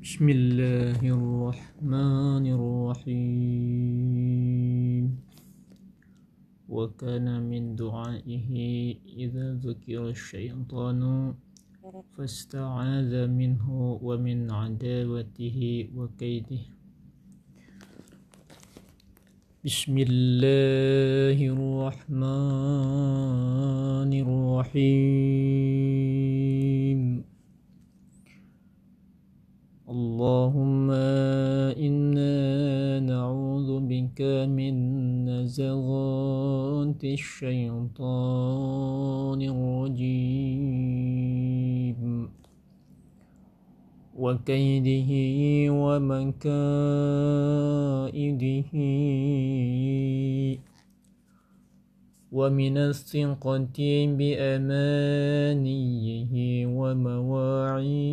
بسم الله الرحمن الرحيم. وكان من دعائه إذا ذكر الشيطان فاستعاذ منه ومن عداوته وكيده. بسم الله الرحمن الرحيم. اللهم إنا نعوذ بك من نزغات الشيطان الرجيم. وكيده ومكائده ومن الثقة بأمانيه ومواعيده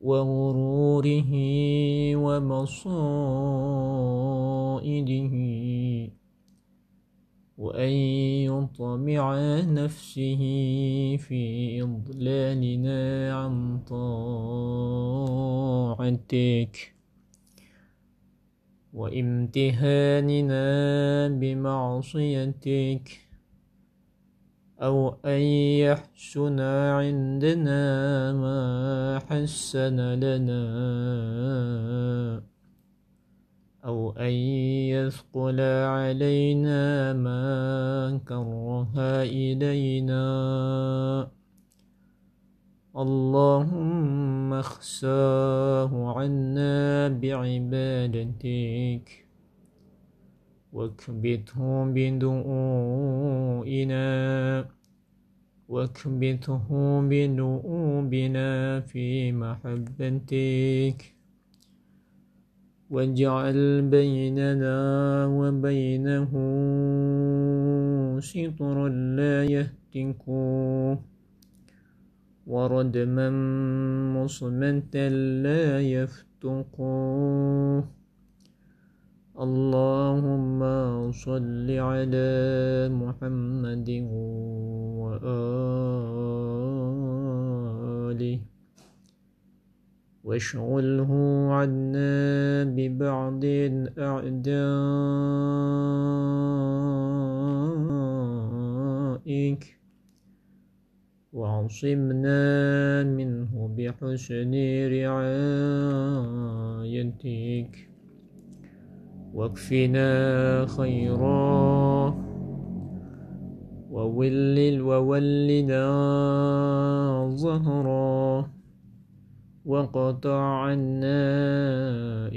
وغروره ومصائده وأن يطمع نفسه في إضلالنا عن طاعتك. وامتهاننا بمعصيتك أو أن يحسن عندنا ما حسن لنا أو أن يثقل علينا ما كره إلينا. اللهم اخساه عنا بعبادتك. واكبته بدؤوئنا. واكبته بذنوبنا في محبتك. واجعل بيننا وبينه سطرا لا يهتكه. وردما مصمتا لا يفتقه اللهم صل على محمد وآله. واشغله عنا ببعض أعدائك وعصمنا منه بحسن رعايتك. واكفنا خيرا وولل وولنا ظهرا وقطع عنا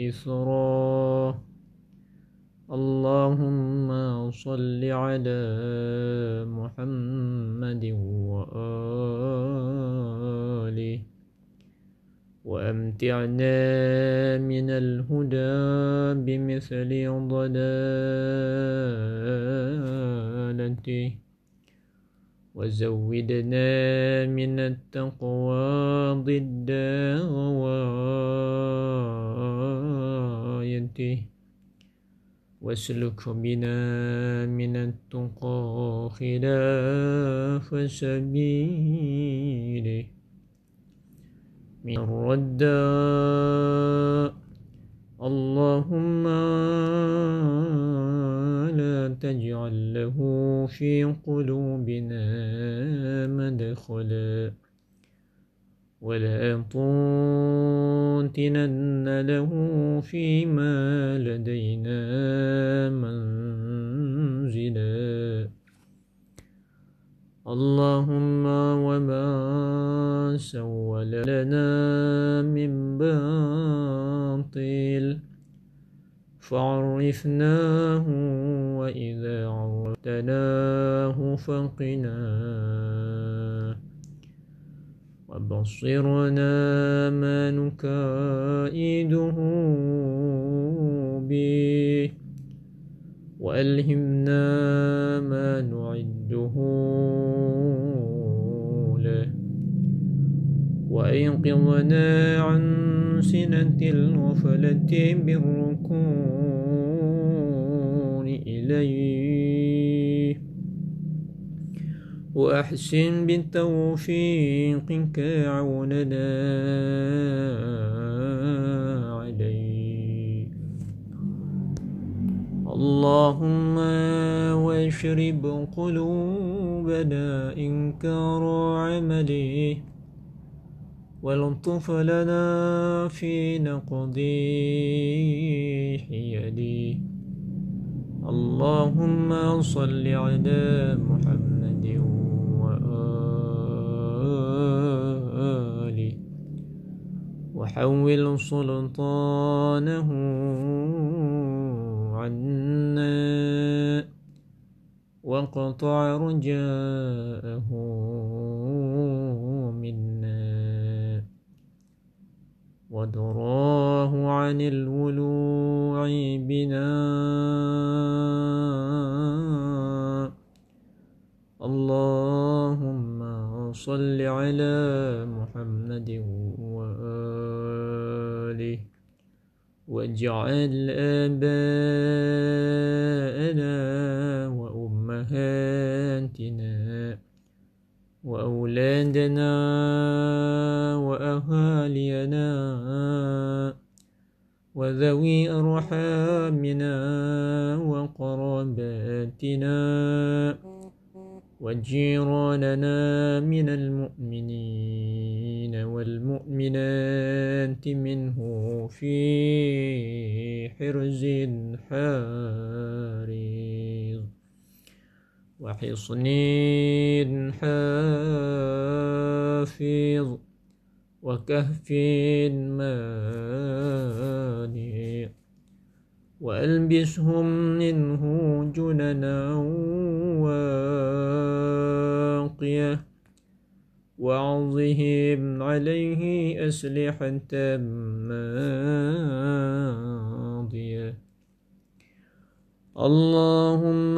إثرا اللهم صل على محمد وآله وأمتعنا من الهدى بمثل ضلالته وزودنا من التقوى ضد غوايته واسلك بنا من التقى خلاف سبيله من الرداء اللهم لا تجعل له في قلوبنا مدخلا. ولا تنتنن له فيما لدينا اللهم وما سول لنا من باطل. فعرفناه وإذا عرفتناه فقناه وبصرنا ما نكائده به. وألهمنا ما نعده له. وأيقظنا عن سنة الغفلة بالركون إليه. وأحسن بتوفيقك عوننا اللهم واشرب قلوبنا إنكار عمله ولطف لنا في نقض حيلي. اللهم صل على محمد وآله وحول سلطانه وقطع رجاءه ودراه عن الولوع بنا. اللهم صل على محمد وآله واجعل آباءنا وأمهاتنا وأولادنا وأهالينا وذوي أرحامنا وقراباتنا وجيراننا من المؤمنين والمؤمنات منه في حرز حارز وحصن حافظ وكهف مانع وألبسهم منه جننا واقية وعظهم عليه أسلحة ماضية اللهم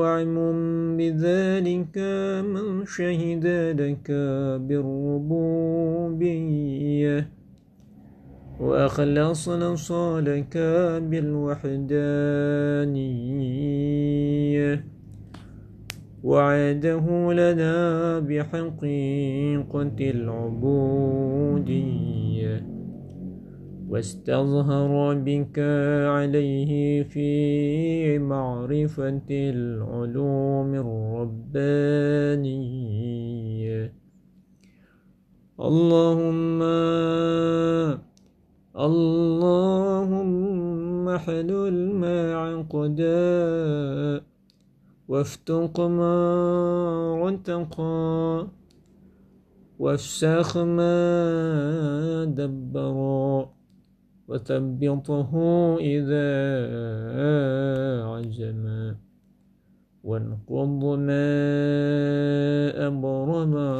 واعمم بذلك من شهد لك بالربوبية. وأخلص نصالك بالوحدانية. وعاده لنا بحقيقة العبودية. واستظهر بك عليه في معرفة العلوم الربانية. اللهم اللهم حلل ما عقدا وافتق ما رتقا وافسخ ما دبرا. وثبطه إذا عزم وانقض ما أبرما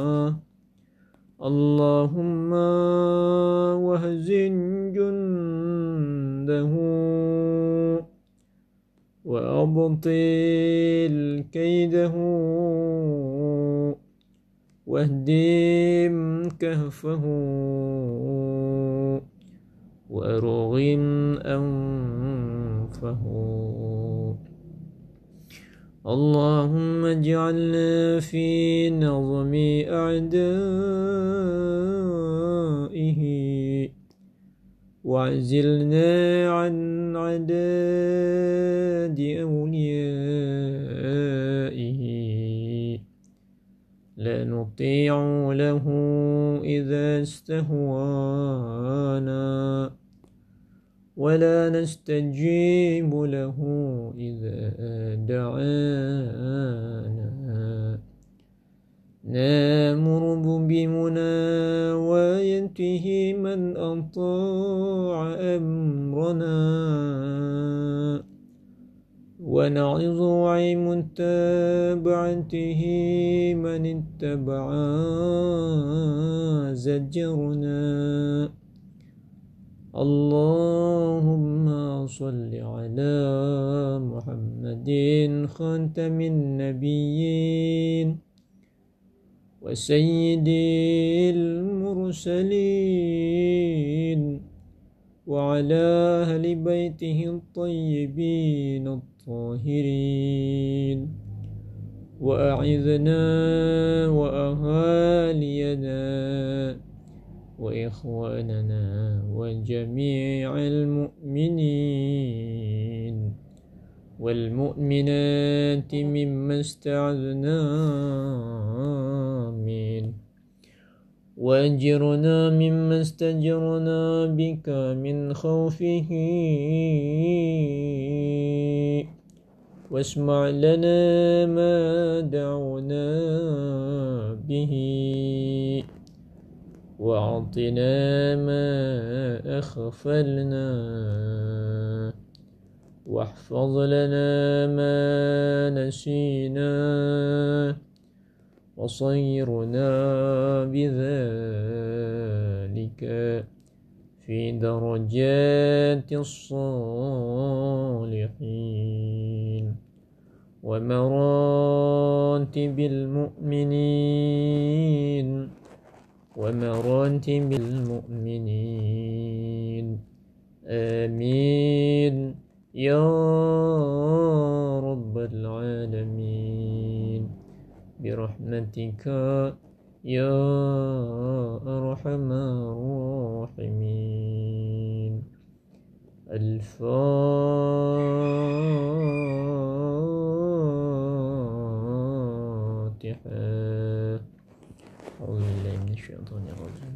اللهم وهزن جنده وأبطل كيده واهدم كهفه. وأرغم أنفه. اللهم اجعلنا في نظم أعدائه واعزلنا عن عداد أوليائه لا نطيع له إذا استهوانا. ولا نستجيب له إذا دعانا. نامر بمناوايته من أطاع أمرنا. ونعظ عن متابعته من اتبع زجرنا. اللهم صل على محمد خاتم النبيين وسيد المرسلين وعلى أهل بيته الطيبين الطاهرين. وأعذنا وأهالينا وإخواننا وجميع المؤمنين والمؤمنات مما استعذنا من وأجرنا مما استجرنا بك من خوفه. واسمع لنا ما دعونا به. وأعطنا ما أخفلنا. واحفظ لنا ما نسينا. وصيرنا بذلك في درجات الصالحين. ومراتب المؤمنين. ومراتب المؤمنين آمين. يا رب العالمين. برحمتك يا أرحم الراحمين. الفاتحة أعوذ بالله من الشيطان الرجيم